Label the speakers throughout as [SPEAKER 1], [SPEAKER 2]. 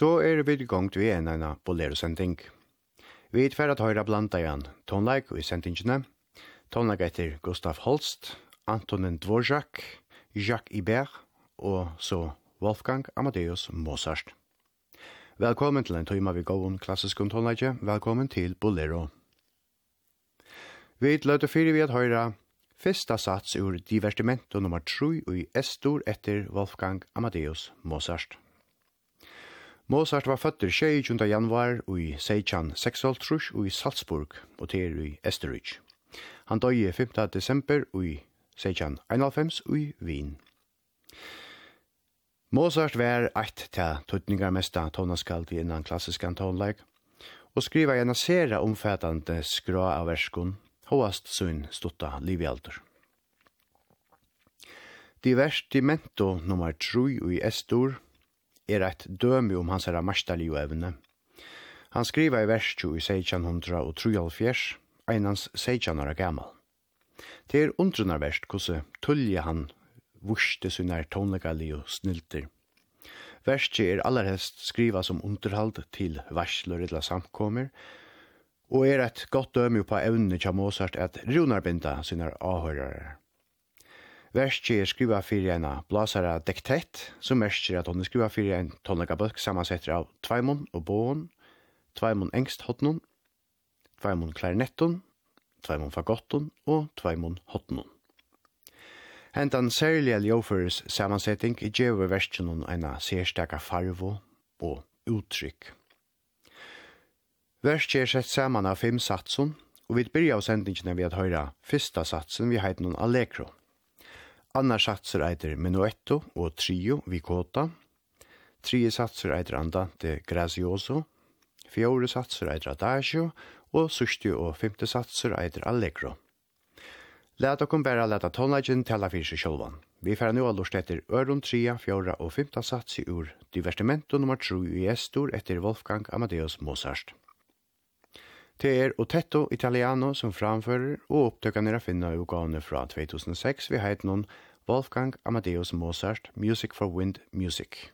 [SPEAKER 1] Så er vi i gang til en ena bolero-sending. Vi er ferdig at høyre blanda igjen tonleik og i sendingene. Tonleik etter Gustav Holst, Antonin Dvorak, Jacques Ibert og så Wolfgang Amadeus Mozart. Velkommen til en tøyma vi gåon klassisk om. Velkommen til Bolero. Vi løte fyrir vi at høyra Fyrsta sats ur divertimento nummer 3 i S-stor etter Wolfgang Amadeus Mozart. Mozart var føtter 22. januar i Seichan Sexoltrush i Salzburg, og til i Esterich. Han døg 5. desember i 1691 i Wien. Mozart var eit til tøtningarmesta tonaskald i innan klassisk tonleik, og skriva gjerne sere omfattande skra av verskon, hoast sunn stutta livjaldur. Divers nummer 3 i Estor, er eit dømi om hans herra marstallige evne. Han skriva i vers 20 i 1673, einans 16 år gammal. Det er undrunarverst kose tullje han vurste sunnar tonlegali og snilter. Verset er allerhest skriva som underhald til varsler eller samkommer, og er eit godt døme på evne til Mozart at runarbinda sunnar avhørere. Verskje er skriva fyrir en blasara dektett, som mersker at hon er skriva fyrir en tonlegabøk samansetter av Tveimon og Båon, Tveimon Engsthottnon, Tveimon klarinetton, Tveimon Fagotton og Tveimon hotnon. Hentan særlige ljåføres samansetting i djeve noen ena sérstaka farvo og uttrykk. Verskje er sett saman av fem satsun, og vi byrja av sendingene vi at høyra fyrsta satsen vi heit noen Allegro. Anna satser eiter menuetto og trio vicota. Trie satser eiter andante grazioso. Fjore satser eiter adagio. Og sørste og femte satser eiter allegro. Læt okkum bæra læta tonleikin tala fyrir seg sjálvan. Vi færa nu allorst etter Øron 3, 4 og 5 sats i ur Divertimento nummer 3 i Estor etter Wolfgang Amadeus Mozart. Det er Otetto Italiano som framfører, og opptøkene er å finne ugane fra 2006 vi heit noen Wolfgang Amadeus Mozart Music for Wind Music.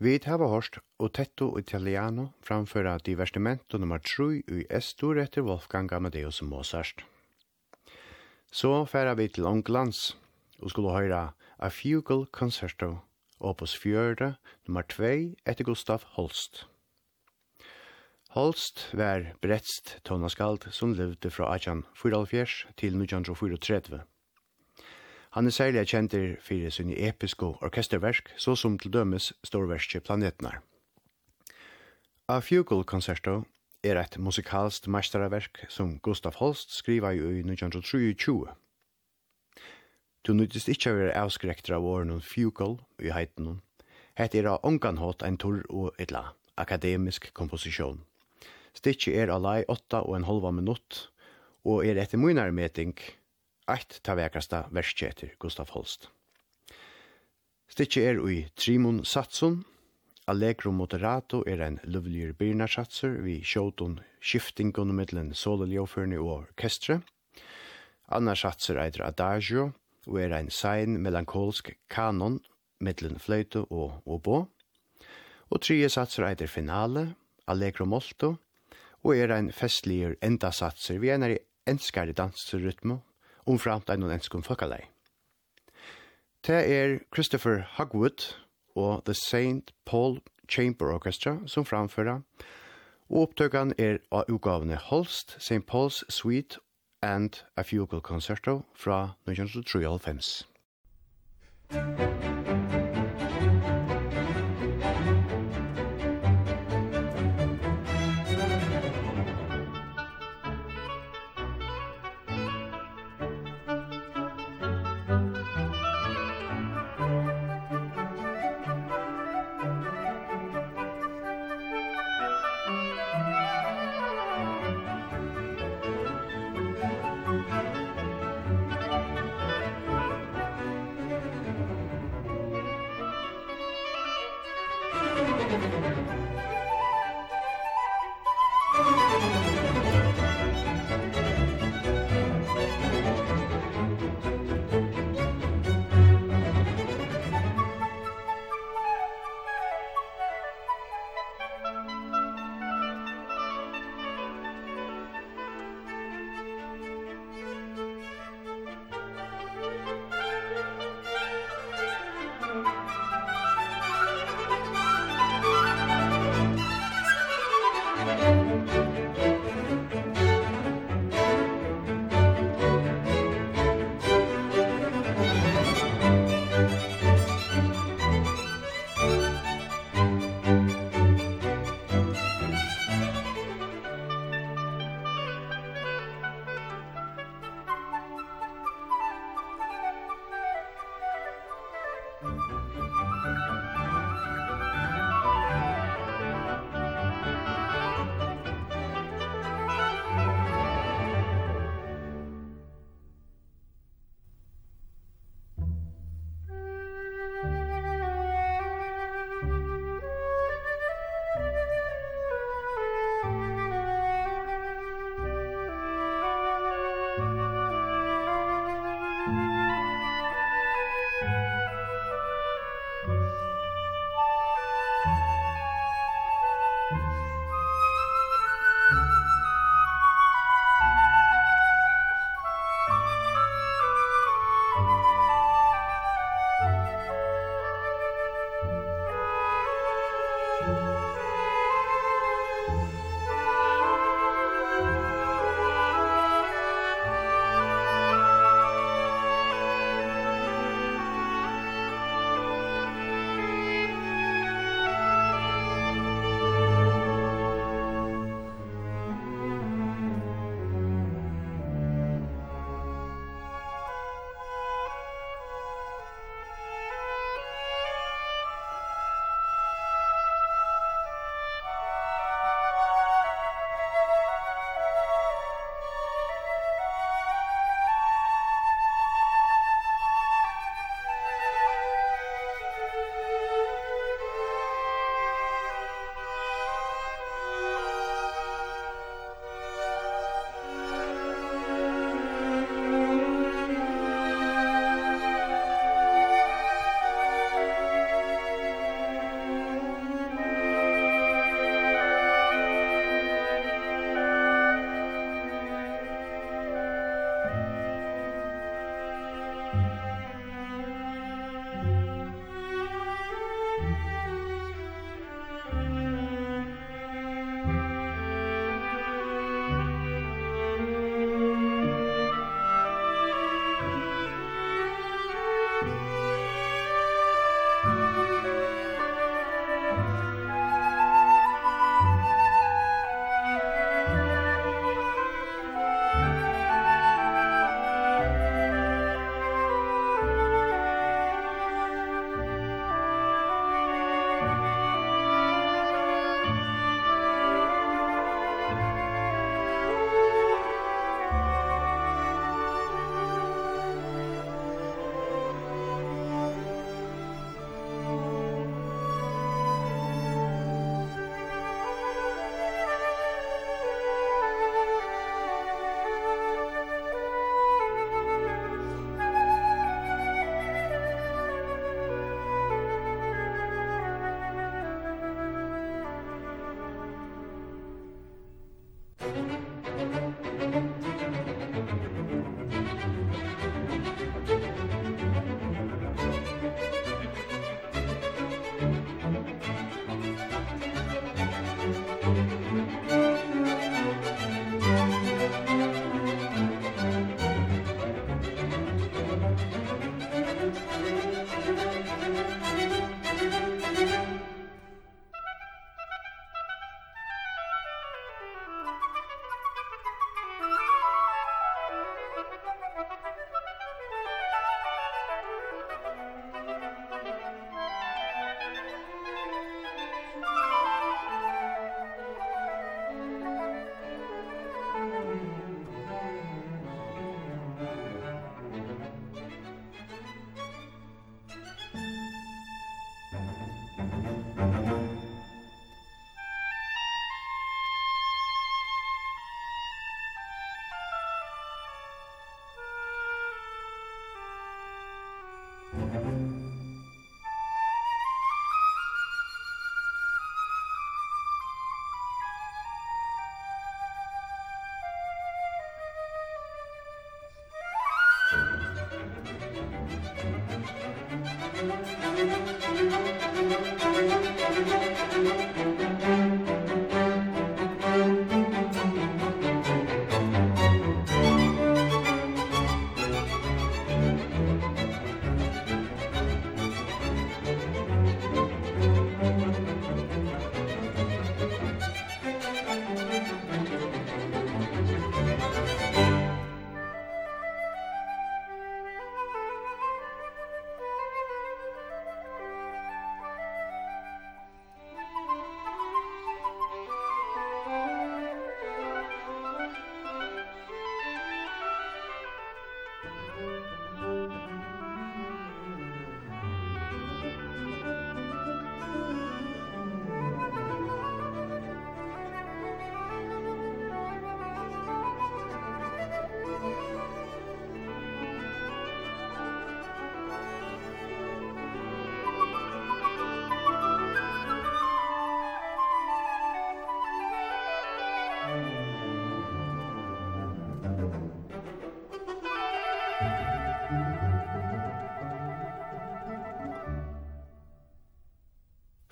[SPEAKER 1] Vi hava hørt Otetto Italiano framføra divertimento nummer 3 i Estor etter Wolfgang Amadeus Mozart. Så færa vi til Onglands og skulle høyra A Fugal Concerto, opus 4, nummer 2 etter Gustav Holst. Holst var bretst tonaskald som levde fra 1844 til 1934. Han er særlig kjent for sin episke orkesterverk, så som til dømes storverske Planetnar. A Fugle Concerto er et musikalst mesterverk som Gustav Holst skriva i 1923. Du nyttist ikkje å være avskrekter av åren og Fugle i heiten. Hette er av ånganhått en torr og etla akademisk komposisjon. Stikki er alai åtta og en halva minutt, og er etter munarmeting, eitt ta vekasta verskjeter Gustaf Holst. Stikje er ui Trimon Satsun, Allegro Moderato er ein luvligur birnarsatsur vi sjåton skiftingun mittlen sololjóførni og orkestre. Anna satsur eitir Adagio og er ein sein melankolsk kanon mittlen fløyte og obo. Og tredje satsur eitir Finale, Allegro Molto og er ein festligur endasatsur vi einar i enskare dansrytmo omframt ein og enskum folkalei. Det er Christopher Hugwood og The St. Paul Chamber Orchestra som framfører, og opptøkene er av utgavene Holst, St. Paul's Suite and a Fugal Concerto fra 1993. Musikk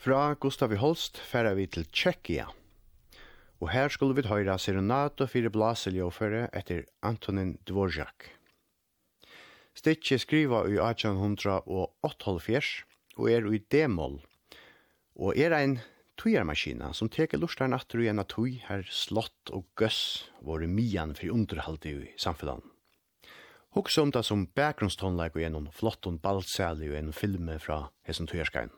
[SPEAKER 1] Fra Gustav Holst færer vi til Tjekkia. Og her skulle vi høyra serenato fire blaseljåføre etter Antonin Dvorak. Stitje skriva i 1878 og er i d-moll. Og er ein tujarmaskina som teker lustar atter i en tuj her slott og gøss våre mian for underhalde i samfunnet. Hoks om det som bakgrunnstonleik og gjennom flotton balsæli og en filme fra hessen tujarskain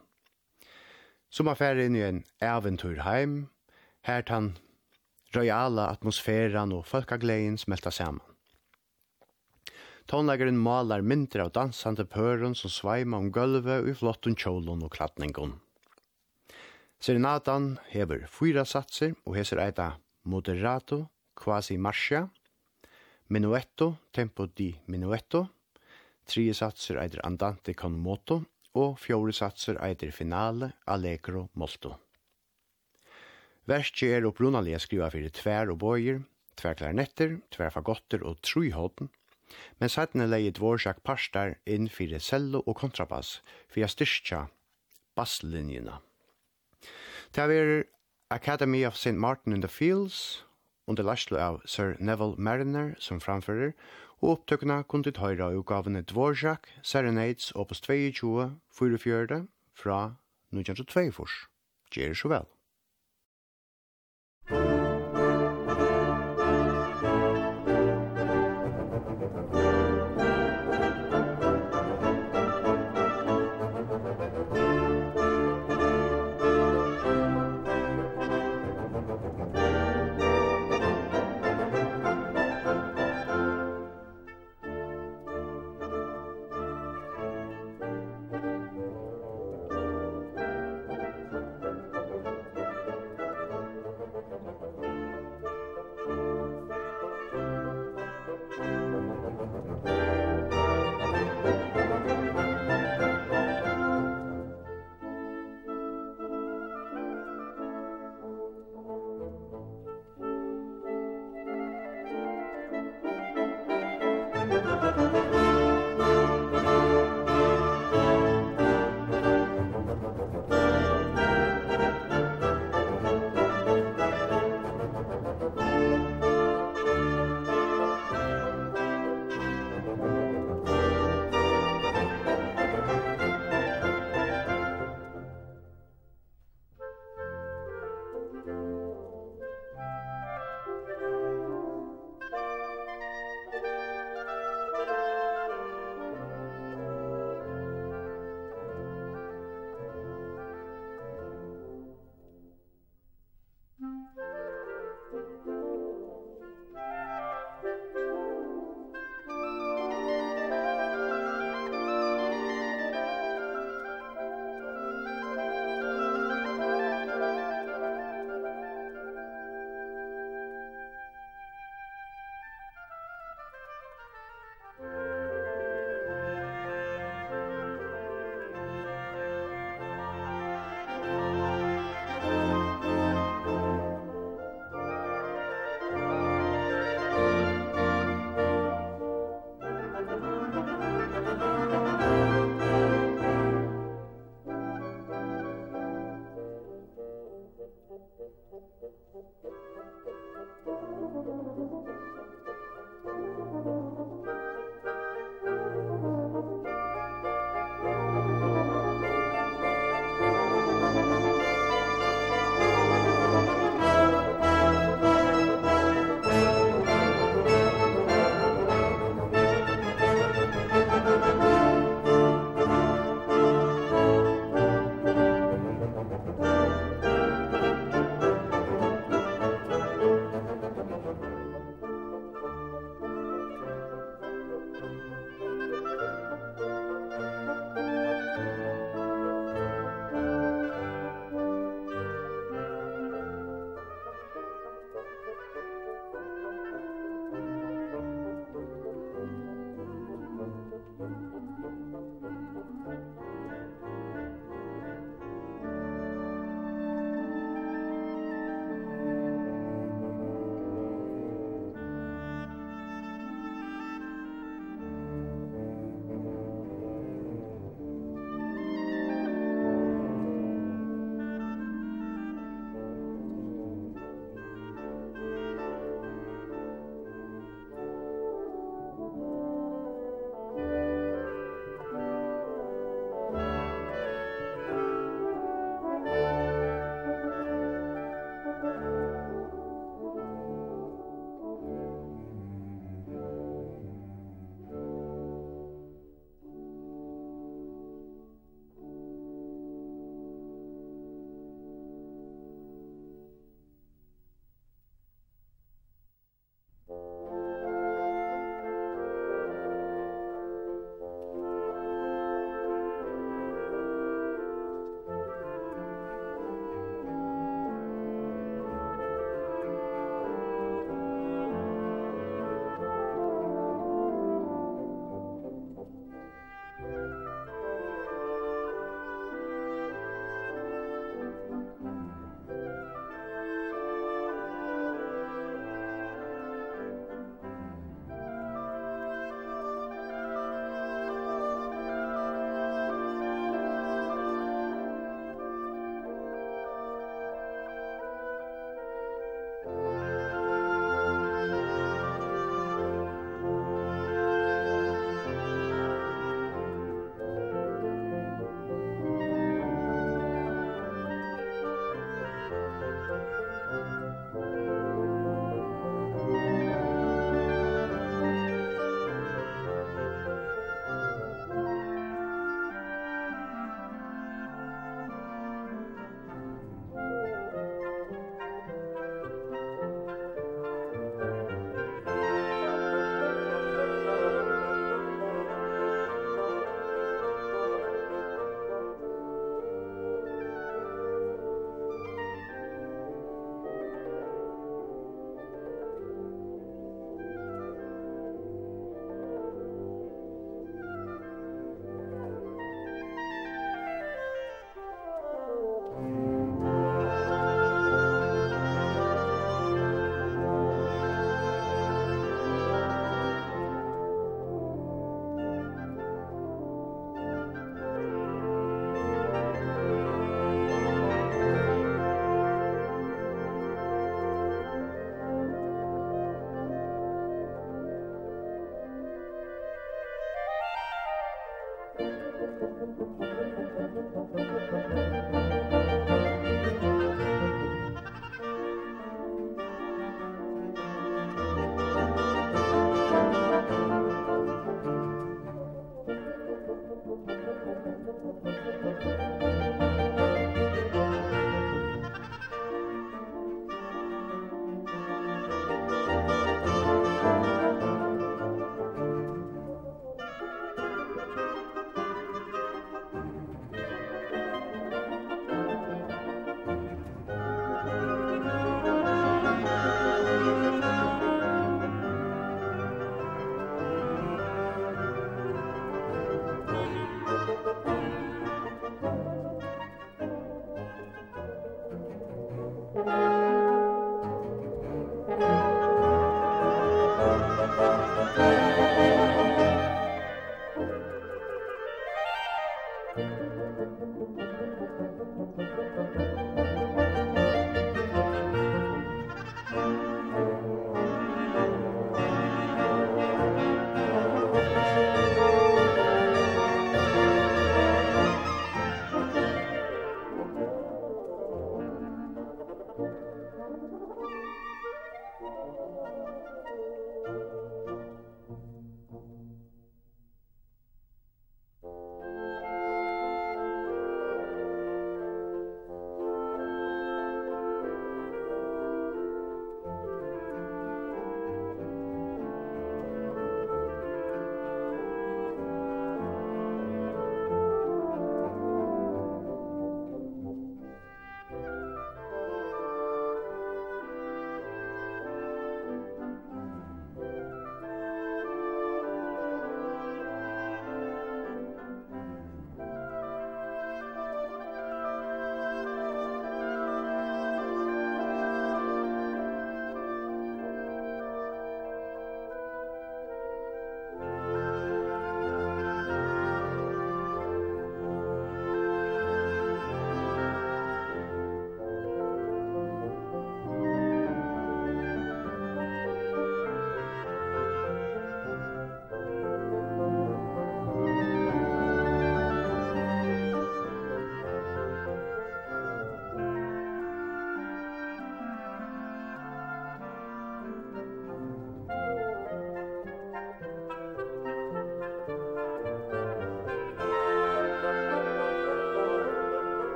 [SPEAKER 1] som er ferdig inn i en eventyrheim, her tann royala atmosfæran og folkagleien smelta saman. Tonleggeren malar mindre av dansande pøren som sveima om gulvet og i flotten kjolen og klatningon. Serenatan hever fyra satser og heser eita moderato, quasi marcia, minuetto, tempo di minuetto, tre satser eitir andante con moto og fjore satser eitir finale Allegro Molto. Verst er opprunalige skriva fyrir tvær og bøyer, tver klarnetter, tver fagotter og trujhåten, men sættene leie dvorsak parstar inn fyrir cello og kontrabass fyrir a styrkja basslinjina. Det er Academy of St. Martin in the Fields under Lashlo av Sir Neville Mariner som framfører, og opptøkene kunne ditt høyre av utgavene Dvorak, Serenades, Opus 22, 44, fra 1922. Gjør så vel.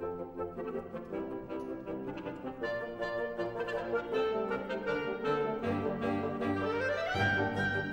[SPEAKER 1] Thank you.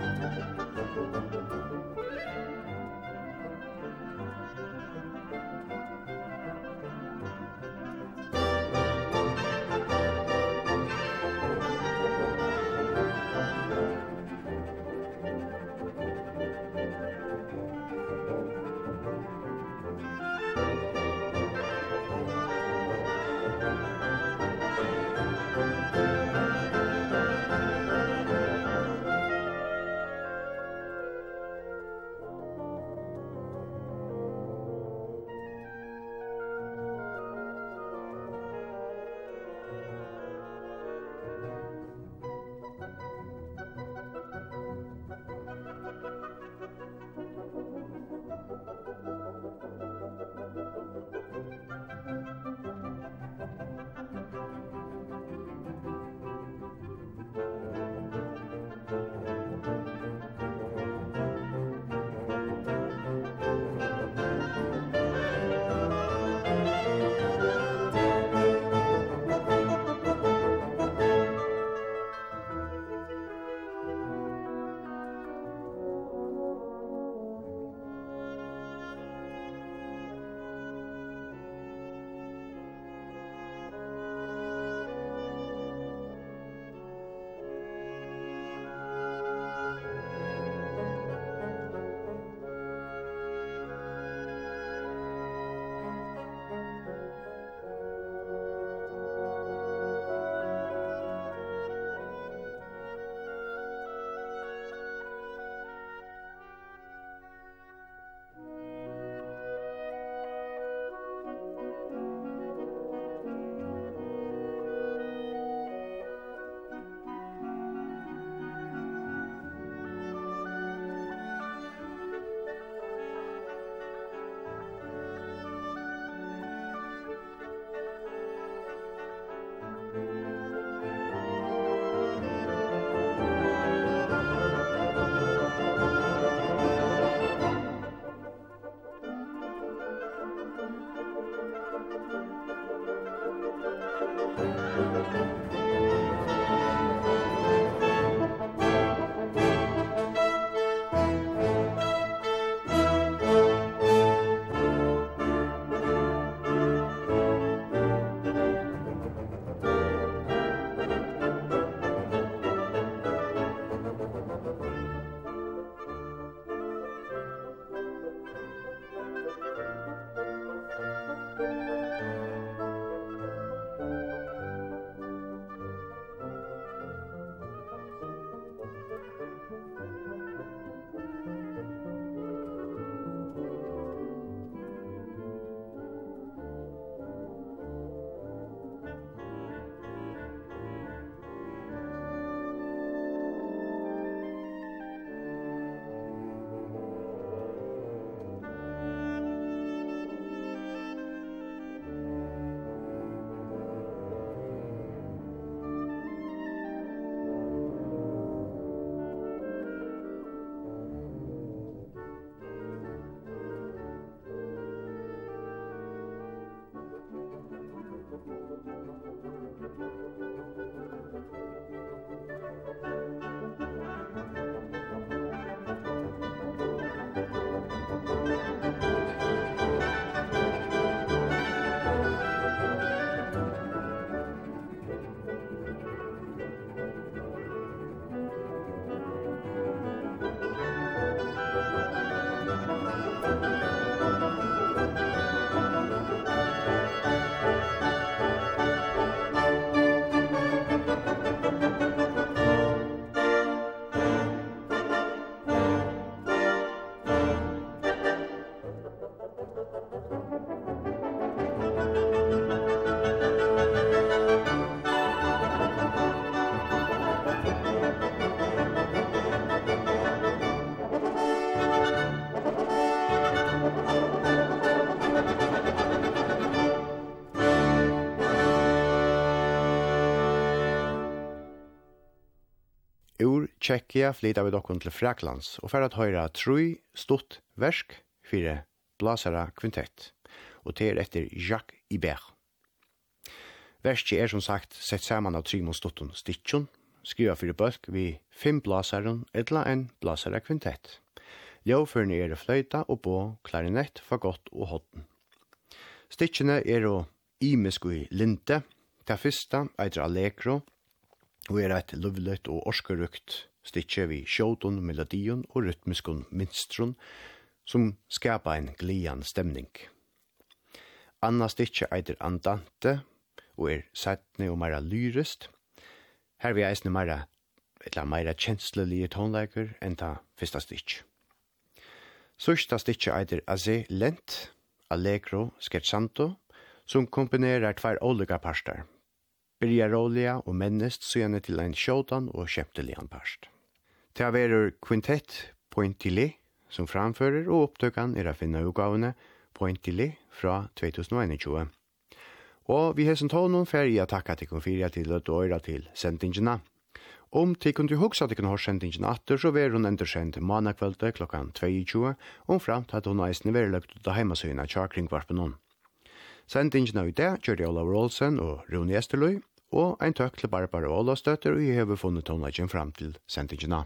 [SPEAKER 1] Tjekkia flytta vi dokkun til Fraklands og for at høyra troi Stott versk fire blasara kvintett, og det er etter Jacques Ibert. Verskje er som sagt sett saman av Trimon Stotton Stitchon, skriva fyrir bøsk vi fem blasaren etla en blasara kvintett. Ljåførne er fløyta og bå, klarinett, for godt og hodden. Stitchene er å imesk i linte, ta fyrsta eitra allegro, og er eit lovlet og orskerukt Stitje vi sjåton, melodion og rytmiskon minstron, som skapa en glian stemning. Anna stitje eiter andante, og er sætne og meira lyrist. Her vi eisne meira, etla meira kjenslelige tonleiker enn ta fyrsta stitje. Sørsta stitje eitir Aze Lent, Allegro, Scherzanto, som kombinerar tvær olika parstar, Byrja Rolia og mennest syane til ein sjåtan og kjemptelian parst. Ta verur kvintett Pointili som framfører, og opptøkan er å finne utgavene Pointili fra 2021. Og vi har som tånen noen ferie å takke til kun fyra til å døyra til sendingene. Om til kunne du huske at du har sendingen atter, så vil hun endersendt mannakveldet klokkan 22, og fram til at hun eisen vil løpt ut av heimasøyene tjakring kvart noen. Sendingen av i det kjørte Olav Rolsen og Rune Esterløy, og en tøk til Barbara Ålastøtter, og jeg har funnet tonelagen fram til
[SPEAKER 2] sendingene.